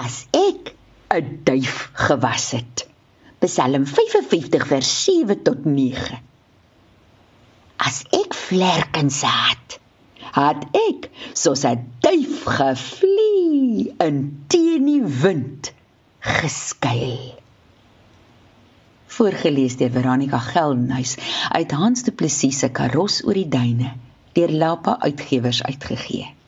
as ek 'n duif gewas het. Psalm 55 vers 7 tot 9. As ek vlerkens het, het ek soos 'n duif gevlieg in teen die wind geskuil. Voorgeles deur Veronica Geldenhuys uit Hans Du Plessis se Karos oor die duine deur Lapa Uitgewers uitgegee.